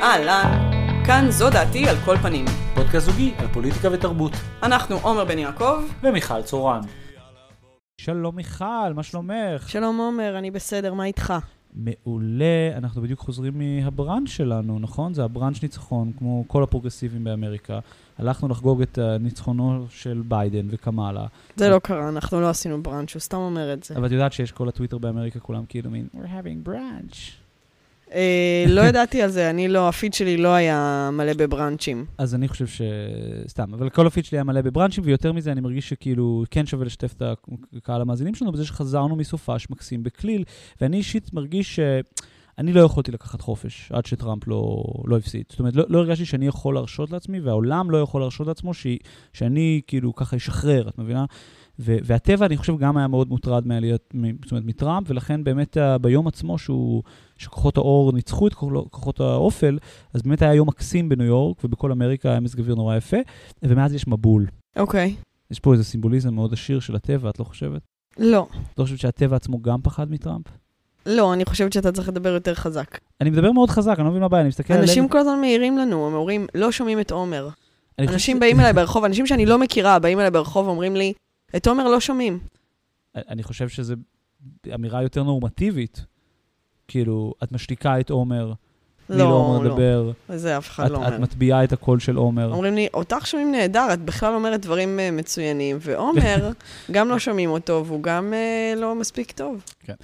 אהלן, כאן זו דעתי על כל פנים. פודקאסט זוגי על פוליטיקה ותרבות. אנחנו עומר בן יעקב. ומיכל צורן. שלום מיכל, מה שלומך? שלום עומר, אני בסדר, מה איתך? מעולה, אנחנו בדיוק חוזרים מהבראנץ' שלנו, נכון? זה הבראנץ' ניצחון, כמו כל הפרוגרסיבים באמריקה. הלכנו לחגוג את ניצחונו של ביידן וקמאלה. זה לא קרה, אנחנו לא עשינו בראנץ', הוא סתם אומר את זה. אבל את יודעת שיש כל הטוויטר באמריקה, כולם כאילו מין, we're having brunch. אה, לא ידעתי על זה, אני לא, הפיד שלי לא היה מלא בבראנצ'ים. אז אני חושב ש... סתם, אבל כל הפיד שלי היה מלא בבראנצ'ים, ויותר מזה, אני מרגיש שכאילו כן שווה לשתף את הקהל המאזינים שלנו בזה שחזרנו מסופש מקסים בכליל, ואני אישית מרגיש ש... אני לא יכולתי לקחת חופש עד שטראמפ לא, לא הפסיד. זאת אומרת, לא, לא הרגשתי שאני יכול להרשות לעצמי, והעולם לא יכול להרשות לעצמו ש, שאני כאילו ככה אשחרר, את מבינה? והטבע, אני חושב, גם היה מאוד מוטרד מעליית, זאת אומרת, מטראמפ, ולכן באמת ביום עצמו שהוא, שכוחות האור ניצחו את כוחות האופל, אז באמת היה יום מקסים בניו יורק, ובכל אמריקה היה מזג אוויר נורא יפה, ומאז יש מבול. אוקיי. Okay. יש פה איזה סימבוליזם מאוד עשיר של הטבע, את לא חושבת? לא. את לא חושבת שהטבע עצמו גם פחד מטראמפ? לא, אני חושבת שאתה צריך לדבר יותר חזק. אני מדבר מאוד חזק, אני לא מבין מה הבעיה, אני מסתכל עליהם. אנשים כל הזמן מעירים לנו, הם אומרים, לא שומעים את עומר. אנשים באים אליי ברחוב, אנשים שאני לא מכירה, באים אליי ברחוב ואומרים לי, את עומר לא שומעים. אני חושב שזו אמירה יותר נורמטיבית. כאילו, את משתיקה את עומר, לא, לא עומר לא. לדבר. זה אף אחד לא אומר. את מטביעה את הקול של עומר. אומרים לי, אותך שומעים נהדר, את בכלל אומרת דברים uh, מצוינים, ועומר, גם לא שומעים אותו, והוא גם uh, לא מספיק טוב. כן.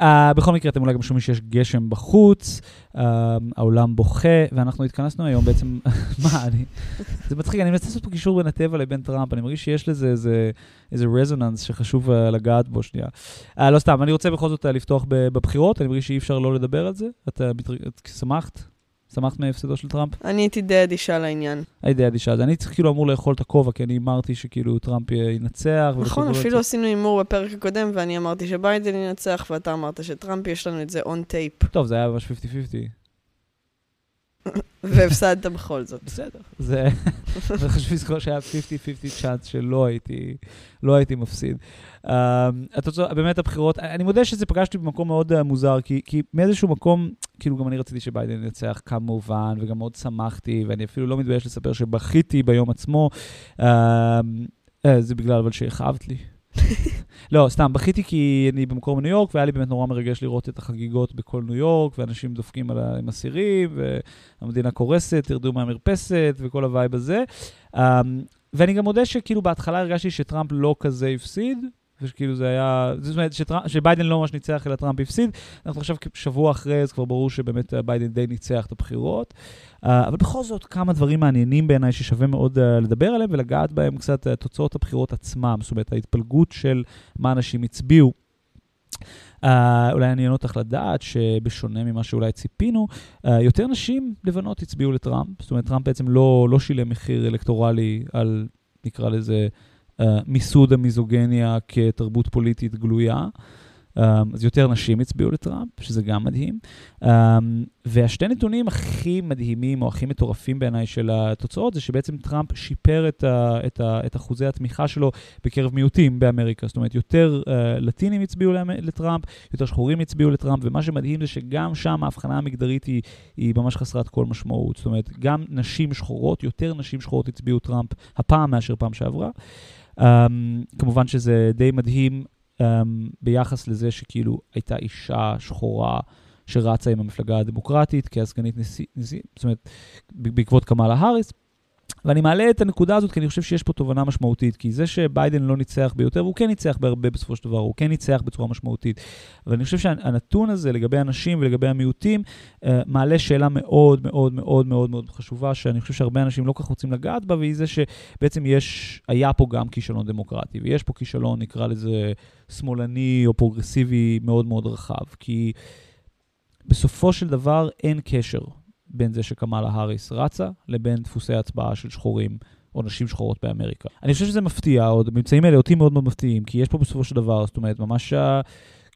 Uh, בכל מקרה, אתם אולי גם שומעים שיש גשם בחוץ, uh, העולם בוכה, ואנחנו התכנסנו היום בעצם, מה, אני, זה מצחיק, אני מנסה לעשות פה קישור בין הטבע לבין טראמפ, אני מרגיש שיש לזה איזה, איזה רזוננס שחשוב uh, לגעת בו שנייה. Uh, לא סתם, אני רוצה בכל זאת uh, לפתוח בבחירות, אני מרגיש שאי אפשר לא לדבר על זה. את, uh, את שמחת? שמחת מהפסדו של טראמפ? אני הייתי די אדישה לעניין. הייתי די אדישה, אז אני צריך כאילו אמור לאכול את הכובע, כי אני אמרתי שכאילו טראמפ ינצח. נכון, אפילו עשינו הימור בפרק הקודם, ואני אמרתי שביידן ינצח, ואתה אמרת שטראמפ, יש לנו את זה on tape. טוב, זה היה ממש 50-50. והפסדת בכל זאת. בסדר. זה, חשוב לזכור שהיה 50-50 צ'אנס שלא הייתי, לא הייתי מפסיד. Uh, התוצאות, באמת הבחירות, אני מודה שזה פגשתי במקום מאוד uh, מוזר, כי, מאיזשהו מקום, כאילו גם אני רציתי שביידן ינצח כמובן, וגם מאוד שמחתי, ואני אפילו לא מתבייש לספר שבכיתי ביום עצמו. Uh, uh, זה בגלל אבל שהכאבת לי. לא, סתם, בכיתי כי אני במקרה בניו יורק, והיה לי באמת נורא מרגש לראות את החגיגות בכל ניו יורק, ואנשים דופקים עם הסירים, והמדינה קורסת, תרדו מהמרפסת, וכל ה vibe הזה. Um, ואני גם מודה שכאילו בהתחלה הרגשתי שטראמפ לא כזה הפסיד, ושכאילו זה היה, זאת אומרת שטר... שביידן לא ממש ניצח אלא טראמפ הפסיד. אנחנו עכשיו שבוע אחרי, אז כבר ברור שבאמת ביידן די ניצח את הבחירות. Uh, אבל בכל זאת, כמה דברים מעניינים בעיניי ששווה מאוד uh, לדבר עליהם ולגעת בהם קצת תוצאות הבחירות עצמם, זאת אומרת, ההתפלגות של מה אנשים הצביעו. Uh, אולי יעניין אותך לדעת שבשונה ממה שאולי ציפינו, uh, יותר נשים לבנות הצביעו לטראמפ. זאת אומרת, טראמפ בעצם לא, לא שילם מחיר אלקטורלי על, נקרא לזה, מיסוד המיזוגניה כתרבות פוליטית גלויה. Um, אז יותר נשים הצביעו לטראמפ, שזה גם מדהים. Um, והשתי נתונים הכי מדהימים או הכי מטורפים בעיניי של התוצאות, זה שבעצם טראמפ שיפר את, ה, את, ה, את אחוזי התמיכה שלו בקרב מיעוטים באמריקה. זאת אומרת, יותר uh, לטינים הצביעו לטראמפ, יותר שחורים הצביעו לטראמפ, ומה שמדהים זה שגם שם ההבחנה המגדרית היא, היא ממש חסרת כל משמעות. זאת אומרת, גם נשים שחורות, יותר נשים שחורות הצביעו טראמפ הפעם מאשר פעם שעברה. Um, כמובן שזה די מדהים um, ביחס לזה שכאילו הייתה אישה שחורה שרצה עם המפלגה הדמוקרטית כסגנית נשיא, נשיא, זאת אומרת, בעקבות קמאלה האריס. ואני מעלה את הנקודה הזאת כי אני חושב שיש פה תובנה משמעותית, כי זה שביידן לא ניצח ביותר, והוא כן ניצח בהרבה בסופו של דבר, הוא כן ניצח בצורה משמעותית. אבל אני חושב שהנתון הזה לגבי הנשים ולגבי המיעוטים, uh, מעלה שאלה מאוד מאוד מאוד מאוד מאוד חשובה, שאני חושב שהרבה אנשים לא כל כך רוצים לגעת בה, והיא זה שבעצם יש, היה פה גם כישלון דמוקרטי, ויש פה כישלון, נקרא לזה, שמאלני או פרוגרסיבי מאוד מאוד רחב, כי בסופו של דבר אין קשר בין זה שקמאלה האריס רצה, לבין דפוסי הצבעה של שחורים או נשים שחורות באמריקה. אני חושב שזה מפתיע, עוד הממצאים האלה אותי מאוד מאוד מפתיעים, כי יש פה בסופו של דבר, זאת אומרת, ממש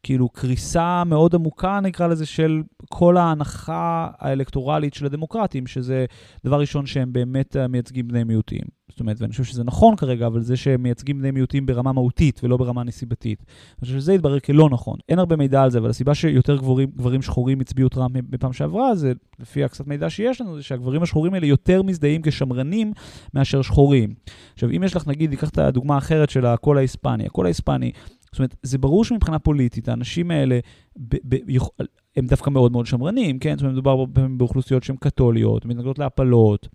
כאילו קריסה מאוד עמוקה, נקרא לזה, של כל ההנחה האלקטורלית של הדמוקרטים, שזה דבר ראשון שהם באמת מייצגים בני מיעוטים. זאת אומרת, ואני חושב שזה נכון כרגע, אבל זה שהם מייצגים בני מיעוטים ברמה מהותית ולא ברמה נסיבתית. אני חושב שזה יתברר כלא נכון. אין הרבה מידע על זה, אבל הסיבה שיותר גברים, גברים שחורים הצביעו טראמפ בפעם שעברה, זה לפי הקצת מידע שיש לנו, זה שהגברים השחורים האלה יותר מזדהים כשמרנים מאשר שחורים. עכשיו, אם יש לך, נגיד, ניקח את הדוגמה האחרת של הקול ההיספני. הקול ההיספני, זאת אומרת, זה ברור שמבחינה פוליטית, האנשים האלה, ב- ב- הם דווקא מאוד מאוד שמרנים, כן? זאת אומרת, מדובר באוכלוסיות שהן קתוליות, מתנגדות להפלות.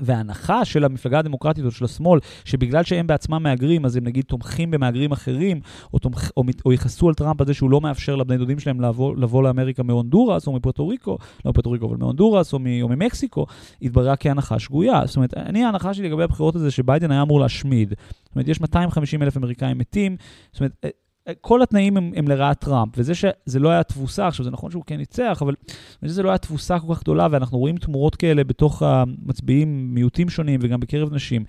וההנחה של המפלגה הדמוקרטית או של השמאל, שבגלל שהם בעצמם מהגרים, אז הם נגיד תומכים במהגרים אחרים, או, תומכ, או, או יכעסו על טראמפ על זה שהוא לא מאפשר לבני דודים שלהם לבוא, לבוא לאמריקה מהונדורס, או מפוטו ריקו, לא מפוטו ריקו, אבל מהונדורס, או, מ, או ממקסיקו, התבררה כהנחה שגויה. זאת אומרת, אני, ההנחה שלי לגבי הבחירות הזה, שביידן היה אמור להשמיד. זאת אומרת, יש 250 אלף אמריקאים מתים, זאת אומרת, כל התנאים הם, הם לרעת טראמפ, וזה שזה לא היה תבוסה, עכשיו זה נכון שהוא כן ניצח, אבל זה לא היה תבוסה כל כך גדולה, ואנחנו רואים תמורות כאלה בתוך המצביעים, מיעוטים שונים וגם בקרב נשים.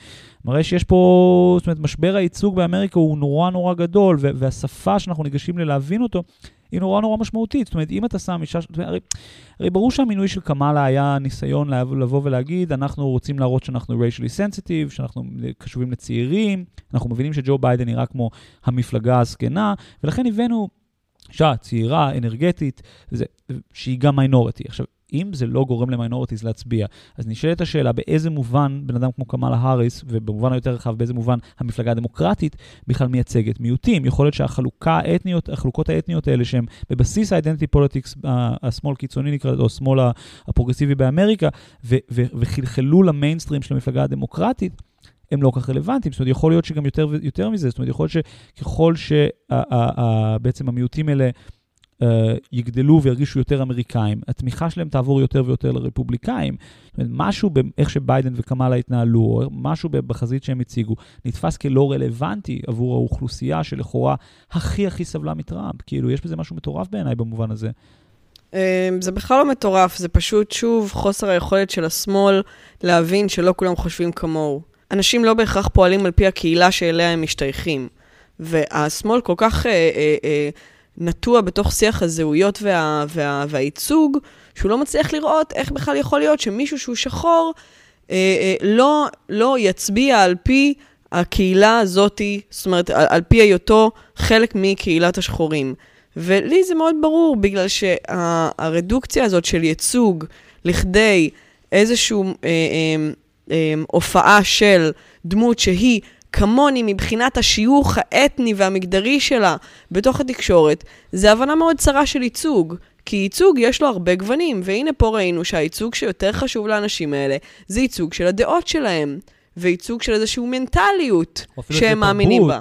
מראה שיש פה, זאת אומרת, משבר הייצוג באמריקה הוא נורא נורא גדול, והשפה שאנחנו ניגשים ללהבין אותו, היא נורא נורא משמעותית. זאת אומרת, אם אתה שם אישה, הרי, הרי ברור שהמינוי של קמאלה היה ניסיון לבוא ולהגיד, אנחנו רוצים להראות שאנחנו racially sensitive, שאנחנו קשובים לצעירים, אנחנו מבינים שג'ו ביידן נראה כמו המפלגה הזקנה, ולכן הבאנו אישה צעירה, אנרגטית, וזה, שהיא גם מיינורטי. עכשיו, אם זה לא גורם למיינורטיז להצביע, אז נשאלת השאלה באיזה מובן בן אדם כמו קמאלה האריס, ובמובן היותר רחב, באיזה מובן המפלגה הדמוקרטית בכלל מייצגת מיעוטים. יכול להיות שהחלוקה האתניות, החלוקות האתניות האלה, שהן בבסיס ה identity politics, השמאל קיצוני נקרא לזה, או השמאל הפרוגרסיבי באמריקה, וחלחלו למיינסטרים של המפלגה הדמוקרטית, הם לא כך רלוונטיים. זאת אומרת, יכול להיות שגם יותר, יותר מזה, זאת אומרת, יכול להיות שככל שבעצם המיעוטים האלה יגדלו וירגישו יותר אמריקאים, התמיכה שלהם תעבור יותר ויותר לרפובליקאים. זאת אומרת, משהו באיך שביידן וקמאלה התנהלו, או משהו בחזית שהם הציגו, נתפס כלא רלוונטי עבור האוכלוסייה שלכאורה הכי הכי סבלה מטראמפ. כאילו, יש בזה משהו מטורף בעיניי במובן הזה. אמ, זה בכלל לא מטורף, זה פשוט, שוב, חוסר היכולת של השמאל להבין שלא כולם חושבים כמוהו. אנשים לא בהכרח פועלים על פי הקהילה שאליה הם משתייכים. והשמאל כל כך אה, אה, אה, נטוע בתוך שיח הזהויות וה, וה, והייצוג, שהוא לא מצליח לראות איך בכלל יכול להיות שמישהו שהוא שחור אה, אה, לא, לא יצביע על פי הקהילה הזאתי, זאת אומרת, על, על פי היותו חלק מקהילת השחורים. ולי זה מאוד ברור, בגלל שהרדוקציה הזאת של ייצוג לכדי איזושהי אה, אה, אה, הופעה של דמות שהיא כמוני מבחינת השיוך האתני והמגדרי שלה בתוך התקשורת, זה הבנה מאוד צרה של ייצוג. כי ייצוג יש לו הרבה גוונים, והנה פה ראינו שהייצוג שיותר חשוב לאנשים האלה, זה ייצוג של הדעות שלהם, וייצוג של איזושהי מנטליות שהם מאמינים בה.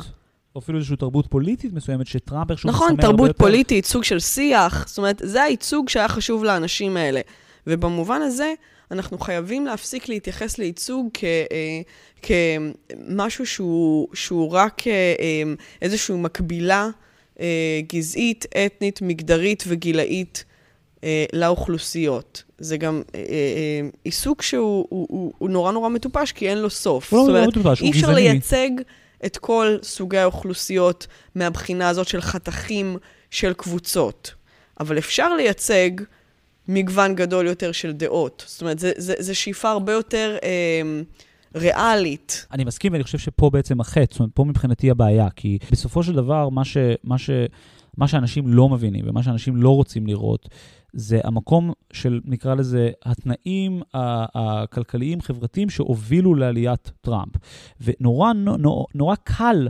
או אפילו איזושהי תרבות פוליטית מסוימת, שטראמפ איכשהו נכון, מסמל תרבות יותר... פוליטית, סוג של שיח, זאת אומרת, זה הייצוג שהיה חשוב לאנשים האלה. ובמובן הזה, אנחנו חייבים להפסיק להתייחס לייצוג כ, אה, כמשהו שהוא, שהוא רק אה, אה, איזושהי מקבילה גזעית, אתנית, מגדרית וגילאית לאוכלוסיות. זה גם עיסוק שהוא הוא, הוא, הוא נורא נורא מטופש, כי אין לו סוף. לא, לא מטופש, הוא גזעני. אי אפשר לייצג את כל סוגי האוכלוסיות מהבחינה הזאת של חתכים של קבוצות. אבל אפשר לייצג מגוון גדול יותר של דעות. זאת אומרת, זו שאיפה הרבה יותר אה, ריאלית. אני מסכים, ואני חושב שפה בעצם החטא, זאת אומרת, פה מבחינתי הבעיה, כי בסופו של דבר, מה, ש, מה, ש, מה שאנשים לא מבינים ומה שאנשים לא רוצים לראות, זה המקום של, נקרא לזה, התנאים הכלכליים-חברתיים שהובילו לעליית טראמפ. ונורא נורא, נורא קל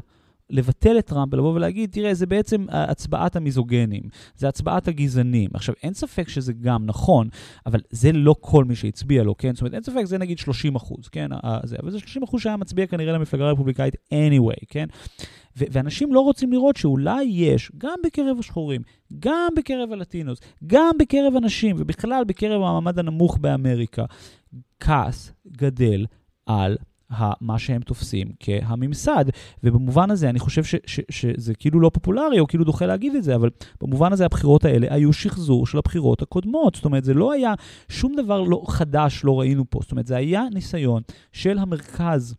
לבטל את טראמפ ולבוא ולהגיד, תראה, זה בעצם הצבעת המיזוגנים, זה הצבעת הגזענים. עכשיו, אין ספק שזה גם נכון, אבל זה לא כל מי שהצביע לו, כן? זאת אומרת, אין ספק, זה נגיד 30 אחוז, כן? זה, אבל זה 30 אחוז שהיה מצביע כנראה למפלגה הרפובליקאית anyway, כן? ו- ואנשים לא רוצים לראות שאולי יש, גם בקרב השחורים, גם בקרב הלטינוס, גם בקרב הנשים, ובכלל בקרב המעמד הנמוך באמריקה, כעס גדל על מה שהם תופסים כהממסד. ובמובן הזה, אני חושב ש, ש, שזה כאילו לא פופולרי, או כאילו דוחה להגיד את זה, אבל במובן הזה הבחירות האלה היו שחזור של הבחירות הקודמות. זאת אומרת, זה לא היה, שום דבר לא חדש לא ראינו פה. זאת אומרת, זה היה ניסיון של המרכז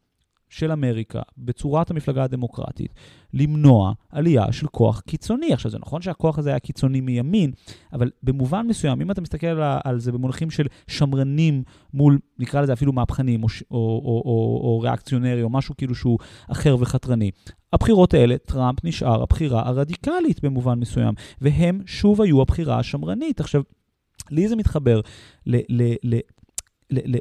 של אמריקה, בצורת המפלגה הדמוקרטית, למנוע עלייה של כוח קיצוני. עכשיו, זה נכון שהכוח הזה היה קיצוני מימין, אבל במובן מסוים, אם אתה מסתכל על, זה במונחים של שמרנים מול, נקרא לזה אפילו מהפכנים, או, או, או, או, או ריאקציונרי, או משהו כאילו שהוא אחר וחתרני, הבחירות האלה, טראמפ נשאר הבחירה הרדיקלית במובן מסוים, והם שוב היו הבחירה השמרנית. עכשיו, לי זה מתחבר ל, ל, ל,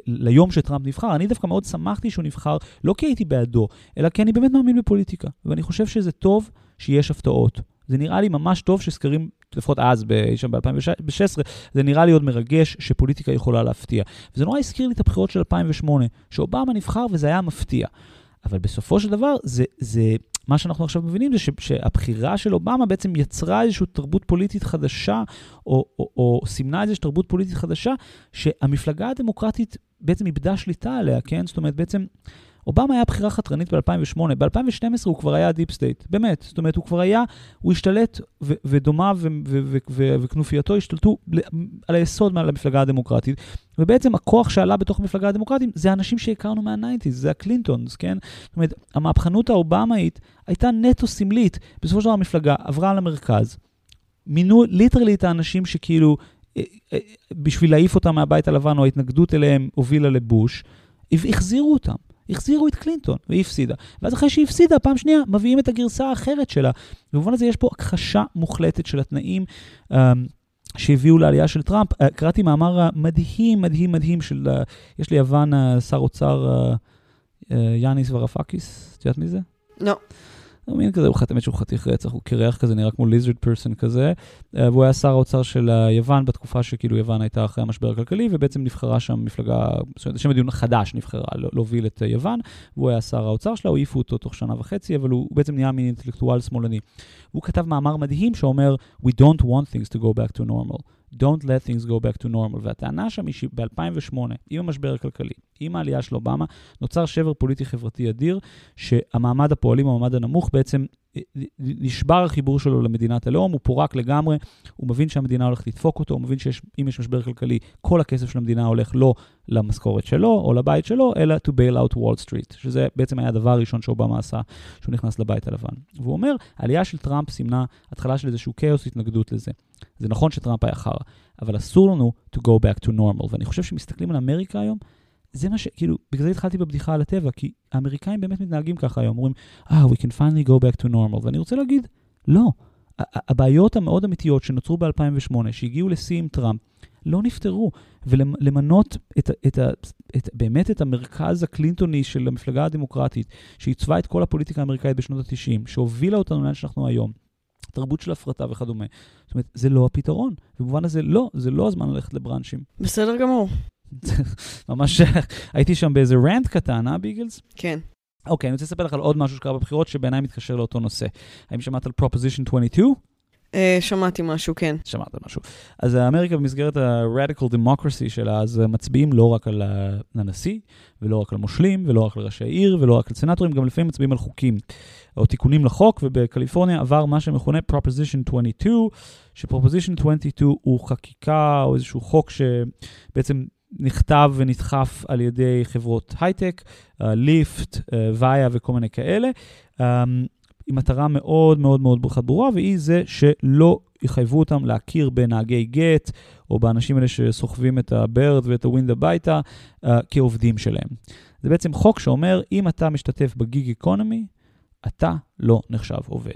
ליום שטראמפ נבחר, אני דווקא מאוד שמחתי שהוא נבחר, לא כי הייתי בעדו, אלא כי אני באמת מאמין בפוליטיקה. ואני חושב שזה טוב שיש הפתעות. זה נראה לי ממש טוב שסקרים, לפחות אז, שם ב-2016, זה נראה לי עוד מרגש שפוליטיקה יכולה להפתיע. וזה נורא הזכיר לי את הבחירות של 2008, שאובמה נבחר וזה היה מפתיע. אבל בסופו של דבר, זה, זה, מה שאנחנו עכשיו מבינים זה שהבחירה של אובמה בעצם יצרה איזושהי תרבות פוליטית חדשה, או, או, או סימנה איזושהי תרבות פוליטית חדשה, שהמפלגה הדמוקרטית בעצם איבדה שליטה עליה, כן? זאת אומרת, בעצם... אובמה היה בחירה חתרנית ב-2008, ב-2012 הוא כבר היה deep state, באמת. זאת אומרת, הוא כבר היה, הוא השתלט, ודומיו וכנופייתו השתלטו על היסוד מעל המפלגה הדמוקרטית, ובעצם הכוח שעלה בתוך המפלגה הדמוקרטית זה האנשים שהכרנו מה nineties, זה ה Clintons, כן? זאת אומרת, המהפכנות האובמאית הייתה נטו סמלית. בסופו של דבר המפלגה עברה למרכז, מינו literally את האנשים שכאילו, אה, אה, בשביל להעיף אותם מהבית הלבן, או ההתנגדות אליהם הובילה לבוש, החזירו אותם. החזירו את קלינטון, והיא הפסידה. ואז אחרי שהיא הפסידה, פעם שנייה, מביאים את הגרסה האחרת שלה. במובן הזה יש פה הכחשה מוחלטת של התנאים. Um, שהביאו לעלייה של טראמפ. Uh, קראתי מאמר מדהים, מדהים, מדהים של, uh, יש ליוון uh, שר אוצר יאניס ורופאקיס, את יודעת מי זה? לא. No. הוא מין כזה, הוא חתמת שהוא חתיך רצח, הוא קרח כזה, נראה כמו ליזרד פרסון כזה, אה, והוא היה שר האוצר של יוון בתקופה שכאילו יוון הייתה אחרי המשבר הכלכלי, ובעצם נבחרה שם מפלגה, זאת אומרת, שם מדיון חדש נבחרה להוביל את יוון, והוא היה שר האוצר שלה, העיפו אותו תוך שנה וחצי, אבל הוא בעצם נהיה מין אינטלקטואל שמאלני. הוא כתב מאמר מדהים שאומר, We don't want things to go back to normal. Don't let things go back to normal. והטענה שם היא שב-2008, עם המשבר הכלכלי, עם העלייה של אובמה, נוצר שבר פוליטי-חברתי אדיר, שהמעמד הפועלים, המעמד הנמוך, בעצם נשבר החיבור שלו למדינת הלאום, הוא פורק לגמרי, הוא מבין שהמדינה הולכת לדפוק אותו, הוא מבין שאם יש משבר כלכלי, כל הכסף של המדינה הולך לא למשכורת שלו או לבית שלו, אלא to bail out wall street, שזה בעצם היה הדבר הראשון שאובמה עשה כשהוא נכנס לבית הלבן. והוא אומר, העלייה של טראמפ סימנה התחלה של איזשהו כאוס, התנגדות לזה. זה נכון שטראמפ היה חרא, אבל אסור לנו to go back to normal. ואני חושב שמסתכלים על אמריקה היום, זה מה ש... כאילו, בגלל זה התחלתי בבדיחה על הטבע, כי האמריקאים באמת מתנהגים ככה היום, אומרים, אה, ah, we can finally go back to normal. ואני רוצה להגיד, לא. הבעיות המאוד אמיתיות שנוצרו ב-2008, שהגיעו לשיא עם טראמפ, לא נפתרו. ולמנות את, את, את, את, באמת את המרכז הקלינטוני של המפלגה הדמוקרטית, שעיצבה את כל הפוליטיקה האמריקאית בשנות ה-90, שהובילה אותנו לאן שאנחנו היום, תרבות של הפרטה וכדומה. זאת אומרת, זה לא הפתרון. במובן הזה, לא, זה לא הזמן ללכת לבראנצ'ים. בסדר גמור. ממש הייתי שם באיזה רנט קטן, אה, ביגלס? כן. אוקיי, אני רוצה לספר לך על עוד משהו שקרה בבחירות שבעיניי מתקשר לאותו נושא. האם שמעת על Proposition 22? Uh, שמעתי משהו, כן. שמעת משהו. אז אמריקה במסגרת ה-radical democracy שלה, אז מצביעים לא רק על הנשיא, ולא רק על מושלים, ולא רק על ראשי עיר, ולא רק על סנטורים, גם לפעמים מצביעים על חוקים, או תיקונים לחוק, ובקליפורניה עבר מה שמכונה Proposition 22, ש-Proposition 22 הוא חקיקה, או איזשהו חוק שבעצם נכתב ונדחף על ידי חברות הייטק, ליפט, ויה וכל מיני כאלה, um, עם מטרה מאוד מאוד מאוד ברורה, והיא זה שלא יחייבו אותם להכיר בנהגי Gett, או באנשים האלה שסוחבים את ה Bird ואת ה Wind הביתה, uh, כעובדים שלהם. זה בעצם חוק שאומר, אם אתה משתתף ב gig economy, אתה לא נחשב עובד.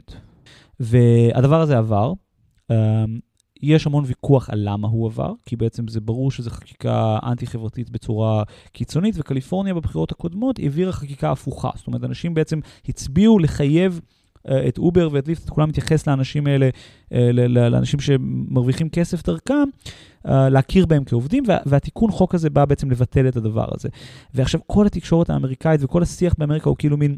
והדבר הזה עבר. יש המון ויכוח על למה הוא עבר, כי בעצם זה ברור שזו חקיקה אנטי-חברתית בצורה קיצונית, וקליפורניה בבחירות הקודמות העבירה חקיקה הפוכה. זאת אומרת, אנשים בעצם הצביעו לחייב uh, את אובר ואת ליפט, את כולם מתייחס לאנשים האלה, uh, לאנשים שמרוויחים כסף דרכם, uh, להכיר בהם כעובדים, וה, והתיקון חוק הזה בא בעצם לבטל את הדבר הזה. ועכשיו כל התקשורת האמריקאית וכל השיח באמריקה הוא כאילו מין...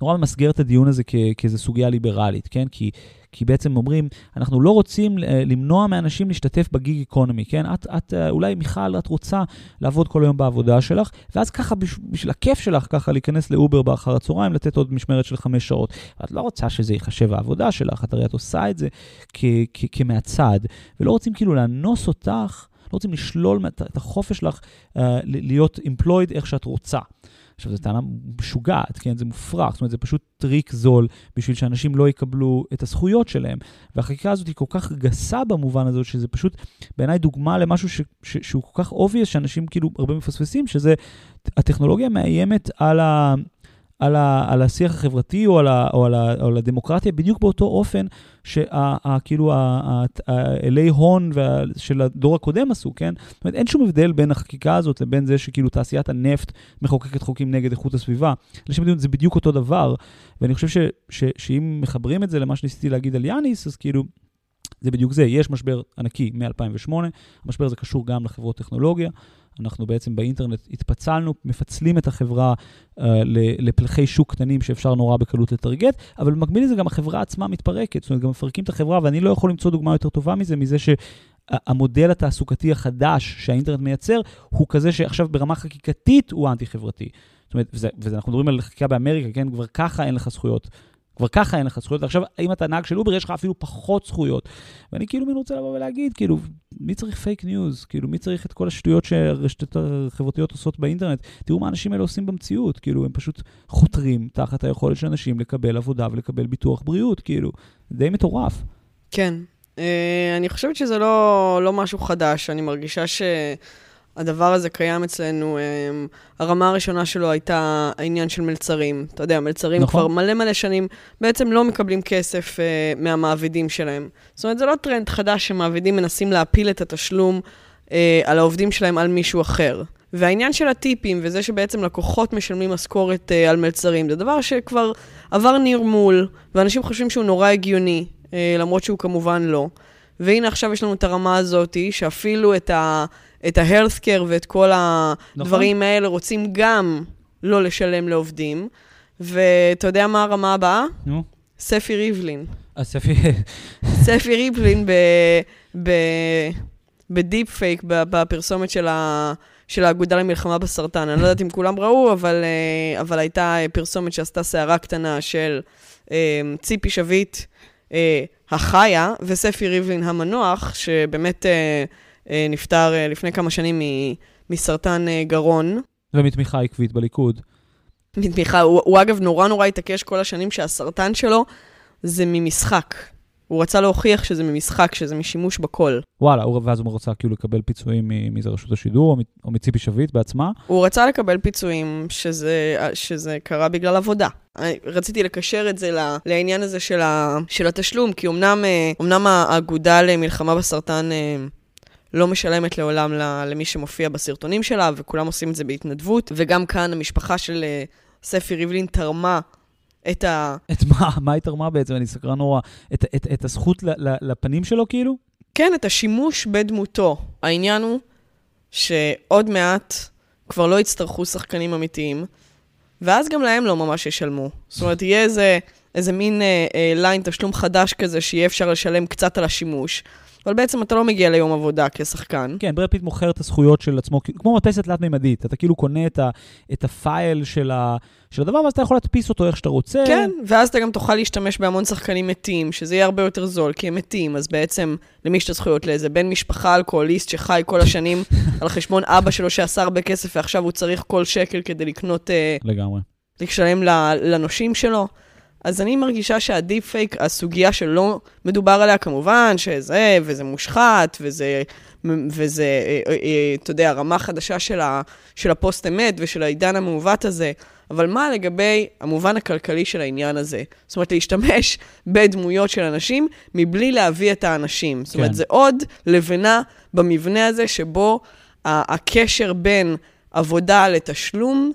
נורא ממסגר את הדיון הזה כאיזו סוגיה ליברלית, כן? כי, כי בעצם אומרים, אנחנו לא רוצים אה, למנוע מאנשים להשתתף בגיג אקונומי, כן? את, את, אה, אולי מיכל, את רוצה לעבוד כל היום בעבודה שלך, ואז ככה, בשביל הכיף שלך, ככה להיכנס לאובר באחר הצהריים, לתת עוד משמרת של חמש שעות. את לא רוצה שזה ייחשב העבודה שלך, את הרי את עושה את זה כמהצד, ולא רוצים כאילו לאנוס אותך, לא רוצים לשלול את החופש שלך אה, להיות employed איך שאת רוצה. עכשיו, זו טענה משוגעת, כן? זה מופרך, זאת אומרת, זה פשוט טריק זול בשביל שאנשים לא יקבלו את הזכויות שלהם. והחקיקה הזאת היא כל כך גסה במובן הזה, שזה פשוט בעיניי דוגמה למשהו ש, ש, שהוא כל כך obvious, שאנשים כאילו הרבה מפספסים, שזה הטכנולוגיה מאיימת על ה... על, ה, על השיח החברתי או על, ה, או, על ה, או על הדמוקרטיה בדיוק באותו אופן שכאילו האלי הון וה, של הדור הקודם עשו, כן? זאת אומרת, אין שום הבדל בין החקיקה הזאת לבין זה שכאילו תעשיית הנפט מחוקקת חוקים נגד איכות הסביבה. לשם זה בדיוק אותו דבר, ואני חושב ש, ש, שאם מחברים את זה למה שניסיתי להגיד על יאניס, אז כאילו... זה בדיוק זה, יש משבר ענקי מ-2008, המשבר הזה קשור גם לחברות טכנולוגיה, אנחנו בעצם באינטרנט התפצלנו, מפצלים את החברה uh, לפלחי שוק קטנים שאפשר נורא בקלות לטרגט, אבל במקביל לזה גם החברה עצמה מתפרקת, זאת אומרת, גם מפרקים את החברה, ואני לא יכול למצוא דוגמה יותר טובה מזה, מזה שהמודל התעסוקתי החדש שהאינטרנט מייצר, הוא כזה שעכשיו ברמה חקיקתית הוא אנטי-חברתי. זאת אומרת, וזה, ואנחנו מדברים על חקיקה באמריקה, כן? כבר ככה אין לך זכויות כבר ככה אין לך זכויות, ועכשיו, אם אתה נהג של אובר, יש לך אפילו פחות זכויות. ואני כאילו מין רוצה לבוא ולהגיד, כאילו, מי צריך פייק ניוז? כאילו, מי צריך את כל השטויות שהרשתות החברתיות עושות באינטרנט? תראו מה האנשים האלה עושים במציאות, כאילו, הם פשוט חותרים תחת היכולת של אנשים לקבל עבודה ולקבל ביטוח בריאות, כאילו, די מטורף. כן. אה, אני חושבת שזה לא, לא משהו חדש, אני מרגישה ש... הדבר הזה קיים אצלנו. אמ, הרמה הראשונה שלו הייתה העניין של מלצרים. אתה יודע, מלצרים נכון. כבר מלא מלא שנים בעצם לא מקבלים כסף uh, מהמעבידים שלהם. זאת אומרת, זה לא טרנד חדש שמעבידים מנסים להפיל את התשלום uh, על העובדים שלהם על מישהו אחר. והעניין של הטיפים, וזה שבעצם לקוחות משלמים משכורת uh, על מלצרים, זה דבר שכבר עבר נרמול, ואנשים חושבים שהוא נורא הגיוני, uh, למרות שהוא כמובן לא. והנה עכשיו יש לנו את הרמה הזאת, שאפילו את ה... את ה-healthcare ואת כל הדברים נכון. האלה רוצים גם לא לשלם לעובדים. ואתה יודע מה הרמה הבאה? נו. ספי ריבלין. אה, ספי... ספי ריבלין ב... ב... בדיפ פייק, בפרסומת של, ה... של האגודה למלחמה בסרטן. אני לא יודעת אם כולם ראו, אבל, אה, אבל הייתה פרסומת שעשתה סערה קטנה של אה, ציפי שביט החיה, וספי ריבלין המנוח, שבאמת... אה, נפטר אה, לפני כמה שנים מסרטן אה, גרון. ומתמיכה עקבית בליכוד. מתמיכה, הוא, הוא אגב נורא נורא התעקש כל השנים שהסרטן שלו זה ממשחק. הוא רצה להוכיח שזה ממשחק, שזה משימוש בקול. וואלה, ואז הוא רצה כאילו לקבל פיצויים מאיזה רשות השידור, או מציפי שביט בעצמה? הוא רצה לקבל פיצויים שזה, שזה קרה בגלל עבודה. רציתי לקשר את זה לעניין הזה של, ה, של התשלום, כי אמנם, אמנם האגודה למלחמה בסרטן לא משלמת לעולם למי שמופיע בסרטונים שלה, וכולם עושים את זה בהתנדבות. וגם כאן המשפחה של אה, ספי ריבלין תרמה את ה... את מה? מה היא תרמה בעצם? אני סקרן נורא. את, את, את הזכות לפנים שלו, כאילו? כן, את השימוש בדמותו. העניין הוא שעוד מעט כבר לא יצטרכו שחקנים אמיתיים, ואז גם להם לא ממש ישלמו. זאת אומרת, יהיה איזה, איזה מין אה, אה, line תשלום חדש כזה, שיהיה אפשר לשלם קצת על השימוש. אבל בעצם אתה לא מגיע ליום עבודה כשחקן. כן, ברד פיט מוכר את הזכויות של עצמו, כמו מדפסת תלת-מימדית. אתה כאילו קונה את, ה, את הפייל של, ה, של הדבר, ואז אתה יכול להדפיס אותו איך שאתה רוצה. כן, ואז אתה גם תוכל להשתמש בהמון שחקנים מתים, שזה יהיה הרבה יותר זול, כי הם מתים, אז בעצם למי יש את הזכויות לאיזה בן משפחה אלכוהוליסט שחי כל השנים על חשבון אבא שלו שעשה הרבה כסף, ועכשיו הוא צריך כל שקל כדי לקנות... אה, לגמרי. לשלם לנושים שלו. אז אני מרגישה שהדיפ פייק, הסוגיה שלא מדובר עליה כמובן, שזה, וזה מושחת, וזה, וזה, אה, אה, אה, אתה יודע, רמה חדשה של, ה, של הפוסט אמת ושל העידן המעוות הזה, אבל מה לגבי המובן הכלכלי של העניין הזה? זאת אומרת, להשתמש בדמויות של אנשים מבלי להביא את האנשים. זאת אומרת, כן. זה עוד לבנה במבנה הזה שבו הקשר בין עבודה לתשלום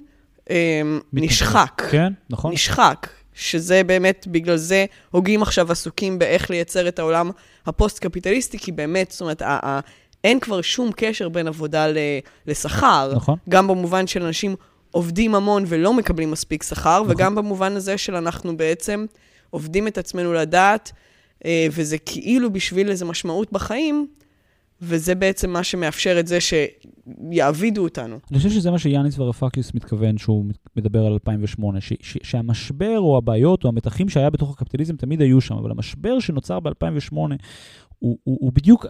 נשחק. כן, נכון. נשחק. שזה באמת, בגלל זה הוגים עכשיו עסוקים באיך לייצר את העולם הפוסט-קפיטליסטי, כי באמת, זאת אומרת, אין כבר שום קשר בין עבודה לשכר. נכון. גם במובן של אנשים עובדים המון ולא מקבלים מספיק שכר, נכון. וגם במובן הזה של אנחנו בעצם עובדים את עצמנו לדעת, אה, וזה כאילו בשביל איזו משמעות בחיים, וזה בעצם מה שמאפשר את זה שיעבידו אותנו. אני חושב שזה מה שיאניס ורופאקיס מתכוון שהוא מדבר על 2008, ש- ש- שהמשבר או הבעיות או המתחים שהיה בתוך הקפיטליזם תמיד היו שם, אבל המשבר שנוצר ב-2008 הוא, הוא, הוא בדיוק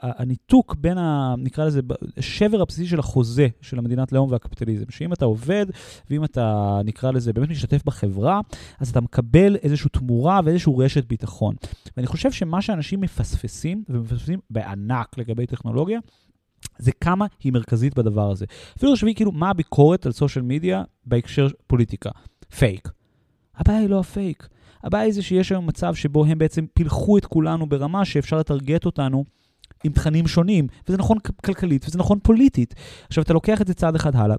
הניתוק בין, ה, נקרא לזה, השבר הבסיסי של החוזה של המדינת לאום והקפיטליזם. שאם אתה עובד, ואם אתה, נקרא לזה, באמת משתתף בחברה, אז אתה מקבל איזושהי תמורה ואיזושהי רשת ביטחון. ואני חושב שמה שאנשים מפספסים, ומפספסים בענק לגבי טכנולוגיה, זה כמה היא מרכזית בדבר הזה. אפילו תחשבי כאילו מה הביקורת על סושיאל מדיה בהקשר פוליטיקה. פייק. הבעיה היא לא הפייק. הבעיה היא זה שיש היום מצב שבו הם בעצם פילחו את כולנו ברמה שאפשר לטרגט אותנו עם תכנים שונים, וזה נכון כלכלית וזה נכון פוליטית. עכשיו, אתה לוקח את זה צעד אחד הלאה.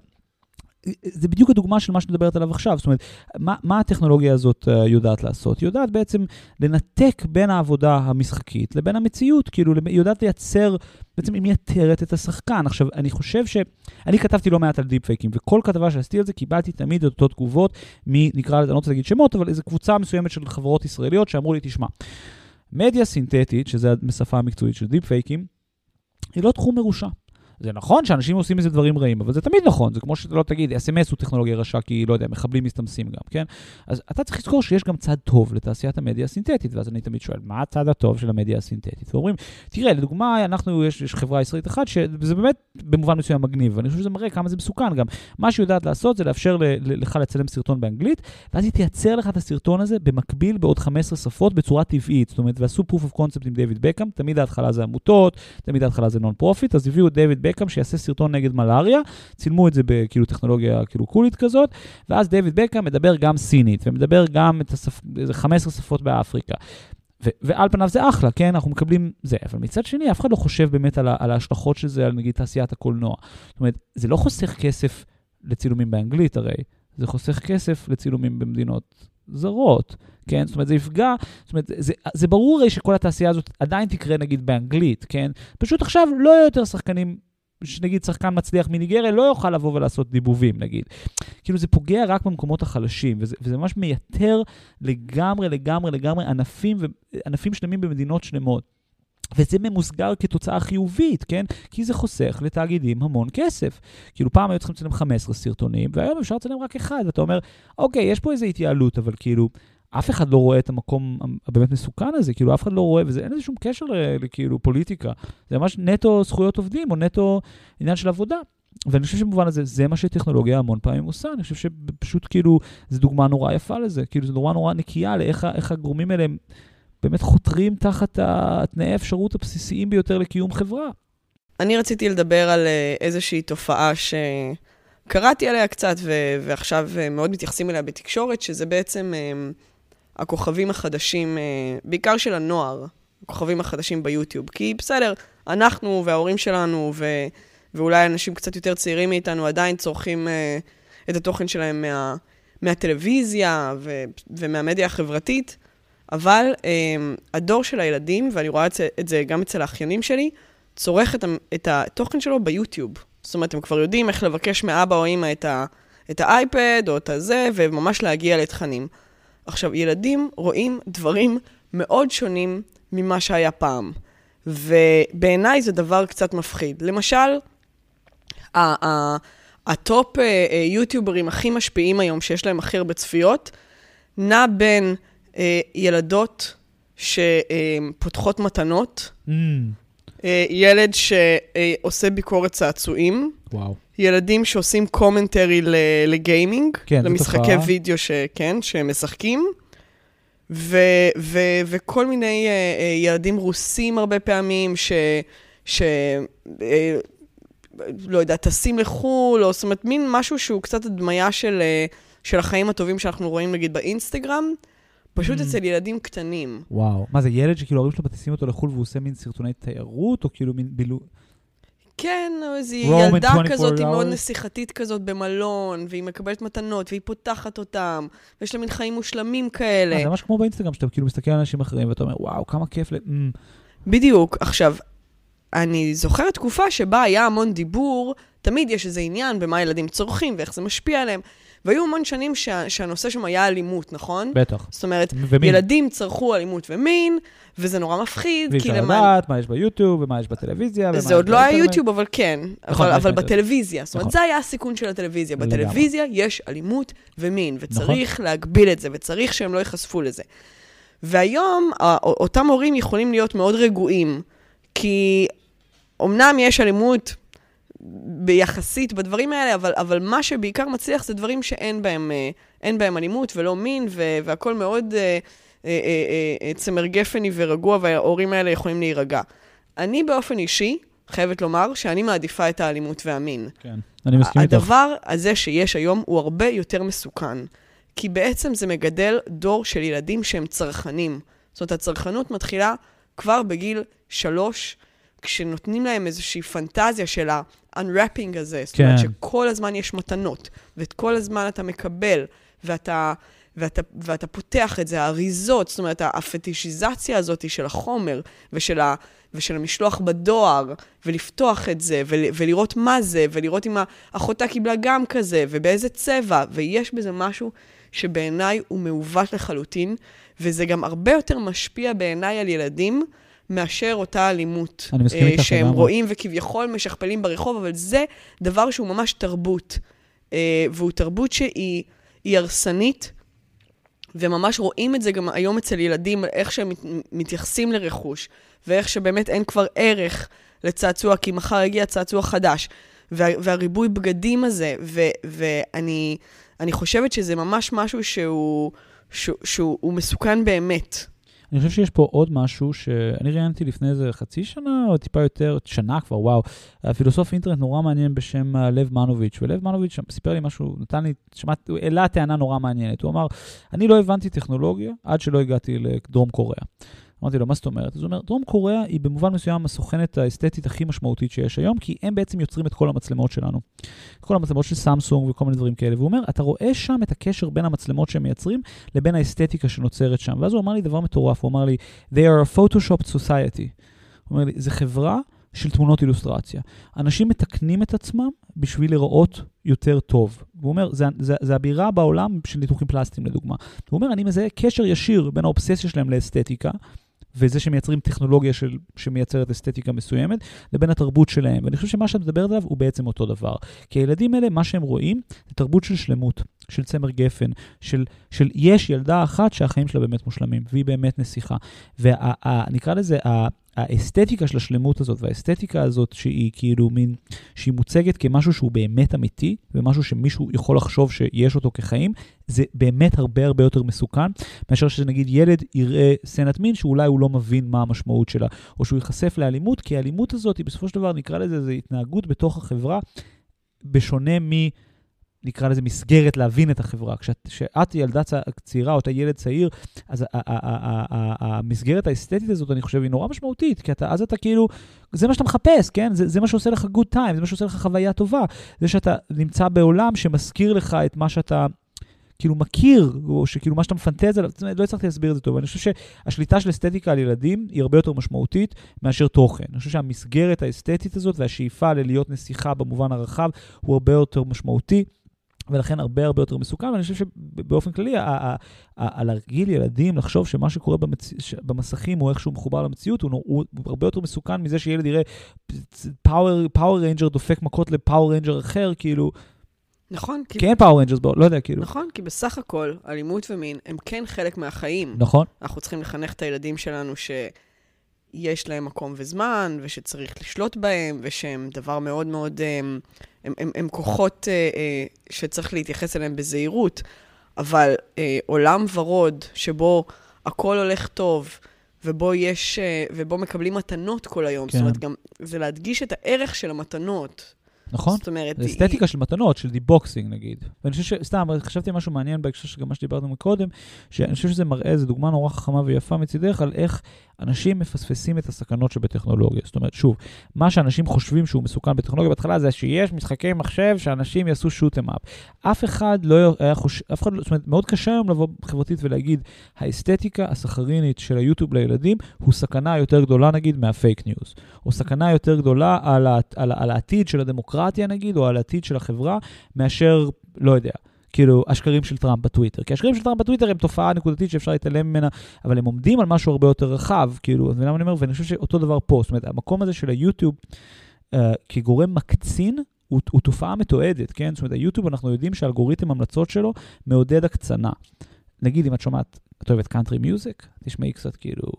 זה בדיוק הדוגמה של מה שאת מדברת עליו עכשיו. זאת אומרת, מה, מה הטכנולוגיה הזאת uh, יודעת לעשות? היא יודעת בעצם לנתק בין העבודה המשחקית לבין המציאות. כאילו, היא יודעת לייצר, בעצם היא מייתרת את השחקן. עכשיו, אני חושב ש... אני כתבתי לא מעט על דיפ פייקים, וכל כתבה שעשיתי על זה, קיבלתי תמיד את אותו תגובות מנקרא לזה, אני לא רוצה להגיד שמות, אבל איזו קבוצה מסוימת של חברות ישראליות שאמרו לי, תשמע, מדיה סינתטית, שזה השפה המקצועית של דיפ פייקים, היא לא תחום מרושע. זה נכון שאנשים עושים מזה דברים רעים, אבל זה תמיד נכון, זה כמו שאתה לא תגיד, אס.אם.אס הוא טכנולוגיה רשע, כי, לא יודע, מחבלים מסתמסים גם, כן? אז אתה צריך לזכור שיש גם צד טוב לתעשיית המדיה הסינתטית, ואז אני תמיד שואל, מה הצד הטוב של המדיה הסינתטית? ואומרים, תראה, לדוגמה, אנחנו, יש, יש חברה ישראלית אחת, שזה באמת במובן מסוים מגניב, ואני חושב שזה מראה כמה זה מסוכן גם. מה שהיא יודעת לעשות זה לאפשר ל, ל, לך לצלם סרטון באנגלית, ואז היא תייצר לך את הסרטון הזה במקביל בעוד 15 שפות בצורה טבעית. זאת אומרת, ועשו proof of concept עם דיוויד בקאם, תמיד ההתחלה זה עמותות, תמיד ההתחלה זה non-profit, אז הביאו דיוויד בקאם שיעשה סרטון נגד מלאריה, צילמו את זה בכאילו טכנולוגיה כאילו קולית כזאת, ואז דיוויד בקאם מדבר גם סינית, ומדבר גם את השפ... איזה 15 שפות באפריקה. ו- ועל פניו זה אחלה, כן? אנחנו מקבלים זה. אבל מצד שני, אף אחד לא חושב באמת על, ה- על ההשלכות של זה על נגיד תעשיית הקולנוע. זאת אומרת, זה לא חוסך כסף לצילומים באנגלית הרי, זה חוסך כסף לצילומים במדינות זרות, כן? זאת אומרת, זה יפגע, זאת אומרת, זה, זה ברור הרי שכל התעשייה הזאת עדיין תקרה נגיד באנגלית, כן? פשוט עכשיו לא יהיו יותר שחקנים שנגיד שחקן מצליח מניגריה לא יוכל לבוא ולעשות דיבובים, נגיד. כאילו זה פוגע רק במקומות החלשים, וזה, וזה ממש מייתר לגמרי, לגמרי, לגמרי ענפים, ענפים שלמים במדינות שלמות. וזה ממוסגר כתוצאה חיובית, כן? כי זה חוסך לתאגידים המון כסף. כאילו, פעם היו צריכים לצלם 15 סרטונים, והיום אפשר לצלם רק אחד, ואתה אומר, אוקיי, יש פה איזו התייעלות, אבל כאילו, אף אחד לא רואה את המקום הבאמת מסוכן הזה, כאילו אף אחד לא רואה, וזה אין לזה שום קשר לכאילו פוליטיקה. זה ממש נטו זכויות עובדים או נטו עניין של עבודה. ואני חושב שבמובן הזה, זה מה שטכנולוגיה המון פעמים עושה. אני חושב שפשוט כאילו, זו דוגמה נורא יפה לזה. כאילו, זו דוגמה נורא נקייה לאיך הגורמים האלה באמת חותרים תחת התנאי האפשרות הבסיסיים ביותר לקיום חברה. אני רציתי לדבר על אה, איזושהי תופעה שקראתי עליה קצת, ועכשיו אה, מאוד מתייחסים אליה בתקשורת, שזה בעצם... אה, הכוכבים החדשים, אה, בעיקר של הנוער, הכוכבים החדשים ביוטיוב. כי בסדר, אנחנו וההורים שלנו, ו, ואולי אנשים קצת יותר צעירים מאיתנו, עדיין צורכים uh, את התוכן שלהם מה, מהטלוויזיה ו, ומהמדיה החברתית, אבל um, הדור של הילדים, ואני רואה את זה, גם אצל האחיינים שלי, צורך את, את התוכן שלו ביוטיוב. זאת אומרת, הם כבר יודעים איך לבקש מאבא או אמא את, ה, את האייפד או את הזה, וממש להגיע לתכנים. עכשיו, ילדים רואים דברים מאוד שונים ממה שהיה פעם, ובעיניי זה דבר קצת מפחיד. למשל, ה top אה, אה, יוטיוברים הכי משפיעים היום, שיש להם הכי הרבה צפיות, נע בין אה, ילדות שפותחות מתנות, ממ. ילד שעושה ביקורת צעצועים, וואו. ילדים שעושים commentary ל gaming, כן, למשחקי וידאו שכן, שהם משחקים, ו, ו, וכל מיני אה, אה, ילדים רוסים הרבה פעמים, ש... ש uh, לא יודע, טסים לחו"ל, או זאת אומרת, מין משהו שהוא קצת הדמיה של, uh, של החיים הטובים שאנחנו רואים נגיד באינסטגרם. פשוט mm. אצל ילדים קטנים. וואו. מה זה, ילד שכאילו ההורים שלו מטיסים אותו לחו"ל והוא עושה מין סרטוני תיירות, או כאילו מין בילו... כן, איזו ילדה כזאת, היא מאוד נסיכתית כזאת במלון, והיא מקבלת מתנות, והיא פותחת אותם, ויש לה מין חיים מושלמים כאלה. אה, זה ממש כמו באינסטגרם, שאתה כאילו מסתכל על אנשים אחרים, ואתה אומר, וואו, כמה כיף ל... בדיוק. עכשיו, אני זוכרת תקופה שבה היה המון דיבור, תמיד יש איזה עניין במה ילדים צורכים ואיך זה משפיע עליהם. והיו המון שנים שה, שהנושא שם היה אלימות, נכון? בטח. זאת אומרת, ומין. ילדים צרכו אלימות ומין, וזה נורא מפחיד. ואי אפשר לדעת מה יש ביוטיוב ומה יש בטלוויזיה. זה עוד לא היה יוטיוב, אבל כן. נכון, אבל, אבל בטלוויזיה. זאת אומרת, נכון. זה היה הסיכון של הטלוויזיה. בטלוויזיה יש אלימות ומין, וצריך נכון. להגביל את זה, וצריך שהם לא ייחשפו לזה. והיום אותם הורים יכולים להיות מאוד רגועים, כי אמנם יש אלימות ביחסית בדברים האלה, אבל, אבל מה שבעיקר מצליח זה דברים שאין בהם, אה, בהם אלימות ולא מין, והכול מאוד אה, אה, אה, אה, צמר גפני ורגוע, וההורים האלה יכולים להירגע. אני באופן אישי, חייבת לומר שאני מעדיפה את האלימות והמין. כן, אני מסכים איתך. הדבר הזה שיש היום הוא הרבה יותר מסוכן, כי בעצם זה מגדל דור של ילדים שהם צרכנים. זאת אומרת, הצרכנות מתחילה כבר בגיל שלוש, כשנותנים להם איזושהי פנטזיה של ה-unwrapping הזה. זאת אומרת, כן. שכל הזמן יש מתנות, ואת כל הזמן אתה מקבל, ואתה... ואתה, ואתה פותח את זה, האריזות, זאת אומרת, הפטישיזציה הזאת של החומר ושל, ה, ושל המשלוח בדואר, ולפתוח את זה, ול, ולראות מה זה, ולראות אם אחותה קיבלה גם כזה, ובאיזה צבע, ויש בזה משהו שבעיניי הוא מעוות לחלוטין, וזה גם הרבה יותר משפיע בעיניי על ילדים. מאשר אותה אלימות. אני מסכים איתך. שהם רואים וכביכול משכפלים ברחוב, אבל זה דבר שהוא ממש תרבות. אה, והוא תרבות שהיא הרסנית, וממש רואים את זה גם היום אצל ילדים, איך שהם מתייחסים לרכוש, ואיך שבאמת אין כבר ערך לצעצוע, כי מחר יגיע צעצוע חדש. וה, והריבוי בגדים הזה, ו, ואני חושבת שזה ממש משהו שהוא, שהוא, שהוא מסוכן באמת. אני חושב שיש פה עוד משהו שאני ראיינתי לפני איזה חצי שנה, או טיפה יותר, שנה כבר, וואו. פילוסוף אינטרנט נורא מעניין בשם אה, לב מנוביץ', ולב מנוביץ' סיפר לי משהו, נתן לי, שמעת, הוא העלה טענה נורא מעניינת. הוא אמר, אני לא הבנתי טכנולוגיה עד שלא הגעתי לדרום קוריאה. אמרתי לו, מה זאת אומרת? אז הוא אומר, דרום קוריאה היא במובן מסוים הסוכנת האסתטית הכי משמעותית שיש היום, כי הם בעצם יוצרים את כל המצלמות שלנו. כל המצלמות של סמסונג וכל מיני דברים כאלה. והוא אומר, אתה רואה שם את הקשר בין המצלמות שהם מייצרים לבין האסתטיקה שנוצרת שם. ואז הוא אמר לי דבר מטורף, הוא אמר לי, they are a Photoshop society. הוא אומר לי, זה חברה של תמונות אילוסטרציה. אנשים מתקנים את עצמם בשביל לראות יותר טוב. הוא אומר, זה, זה, זה הבירה בעולם של ניתוחים פלסטיים לדוגמה. הוא אומר, אני מזהה קשר ישיר בין האובססיה שלהם לאסתטיקה, וזה שמייצרים טכנולוגיה של, שמייצרת אסתטיקה מסוימת, לבין התרבות שלהם. ואני חושב שמה שאת מדברת עליו הוא בעצם אותו דבר. כי הילדים האלה, מה שהם רואים, זה תרבות של שלמות, של צמר גפן, של, של יש ילדה אחת שהחיים שלה באמת מושלמים, והיא באמת נסיכה. ונקרא לזה, האסתטיקה של השלמות הזאת, והאסתטיקה הזאת שהיא כאילו מין, שהיא מוצגת כמשהו שהוא באמת אמיתי, ומשהו שמישהו יכול לחשוב שיש אותו כחיים, זה באמת הרבה הרבה יותר מסוכן, מאשר שנגיד ילד יראה סצנת מין שאולי הוא לא מבין מה המשמעות שלה, או שהוא ייחשף לאלימות, כי האלימות הזאת היא בסופו של דבר, נקרא לזה, זה התנהגות בתוך החברה, בשונה מ... נקרא לזה מסגרת להבין את החברה. כשאת ילדה צעירה או אתה ילד צעיר, אז המסגרת האסתטית הזאת, אני חושב, היא נורא משמעותית, כי אתה, אז אתה כאילו, זה מה שאתה מחפש, כן? זה, זה מה שעושה לך good time, זה מה שעושה לך חוויה טובה. זה שאתה נמצא בעולם שמזכיר לך את מה שאתה... כאילו מכיר, או שכאילו מה שאתה מפנטז עליו, לא הצלחתי להסביר את זה טוב. אני חושב שהשליטה של אסתטיקה על ילדים היא הרבה יותר משמעותית מאשר תוכן. אני חושב שהמסגרת האסתטית הזאת והשאיפה ללהיות נסיכה במובן הרחב הוא הרבה יותר משמעותי. ולכן הרבה הרבה יותר מסוכן, ואני חושב שבאופן כללי, להרגיל ילדים לחשוב שמה שקורה במצ... במסכים הוא איכשהו מחובר למציאות, הוא, הוא הרבה יותר מסוכן מזה שילד יראה פאוור ריינג'ר דופק מכות לפאוור ריינג'ר אחר, כאילו... נכון. כי אין פאוור ריינג'רס בו, לא יודע, כאילו. נכון, כי בסך הכל, אלימות ומין הם כן חלק מהחיים. נכון. אנחנו צריכים לחנך את הילדים שלנו ש... יש להם מקום וזמן, ושצריך לשלוט בהם, ושהם דבר מאוד מאוד, הם, הם, הם, הם כוחות אה, אה, שצריך להתייחס אליהם בזהירות, אבל אה, עולם ורוד שבו הכל הולך טוב, ובו יש, אה, ובו מקבלים מתנות כל היום, כן. זאת אומרת, גם זה להדגיש את הערך של המתנות. נכון. זאת אומרת... זה אסתטיקה היא... של מתנות, של deboxing נגיד. ואני חושב ש... סתם, חשבתי משהו מעניין בהקשר של מה שדיברנו מקודם, שאני חושב שזה מראה, זו דוגמה נורא חכמה ויפה מצידך, על איך אנשים מפספסים את הסכנות שבטכנולוגיה. זאת אומרת, שוב, מה שאנשים חושבים שהוא מסוכן בטכנולוגיה בהתחלה זה שיש משחקי מחשב שאנשים יעשו shoot 'em up. אף אחד לא היה חושב, אף אחד לא, זאת אומרת, מאוד קשה היום לבוא חברתית ולהגיד, האסתטיקה הסכרינית של היוטיוב לילדים הוא סכנה יותר גדולה נגיד מהפייק ניוז, או סכנה יותר גדולה על, על, על, על העתיד של הדמוקרטיה נגיד, או על העתיד של החברה, מאשר, לא יודע. כאילו, השקרים של טראמפ בטוויטר. כי השקרים של טראמפ בטוויטר הם תופעה נקודתית שאפשר להתעלם ממנה, אבל הם עומדים על משהו הרבה יותר רחב, כאילו, אז למה אני אומר? ואני חושב שאותו דבר פה, זאת אומרת, המקום הזה של היוטיוב אה, כגורם מקצין, הוא, הוא תופעה מתועדת, כן? זאת אומרת, היוטיוב, אנחנו יודעים שהאלגוריתם המלצות שלו מעודד הקצנה. נגיד, אם את שומעת את אוהבת country music? תשמעי קצת כאילו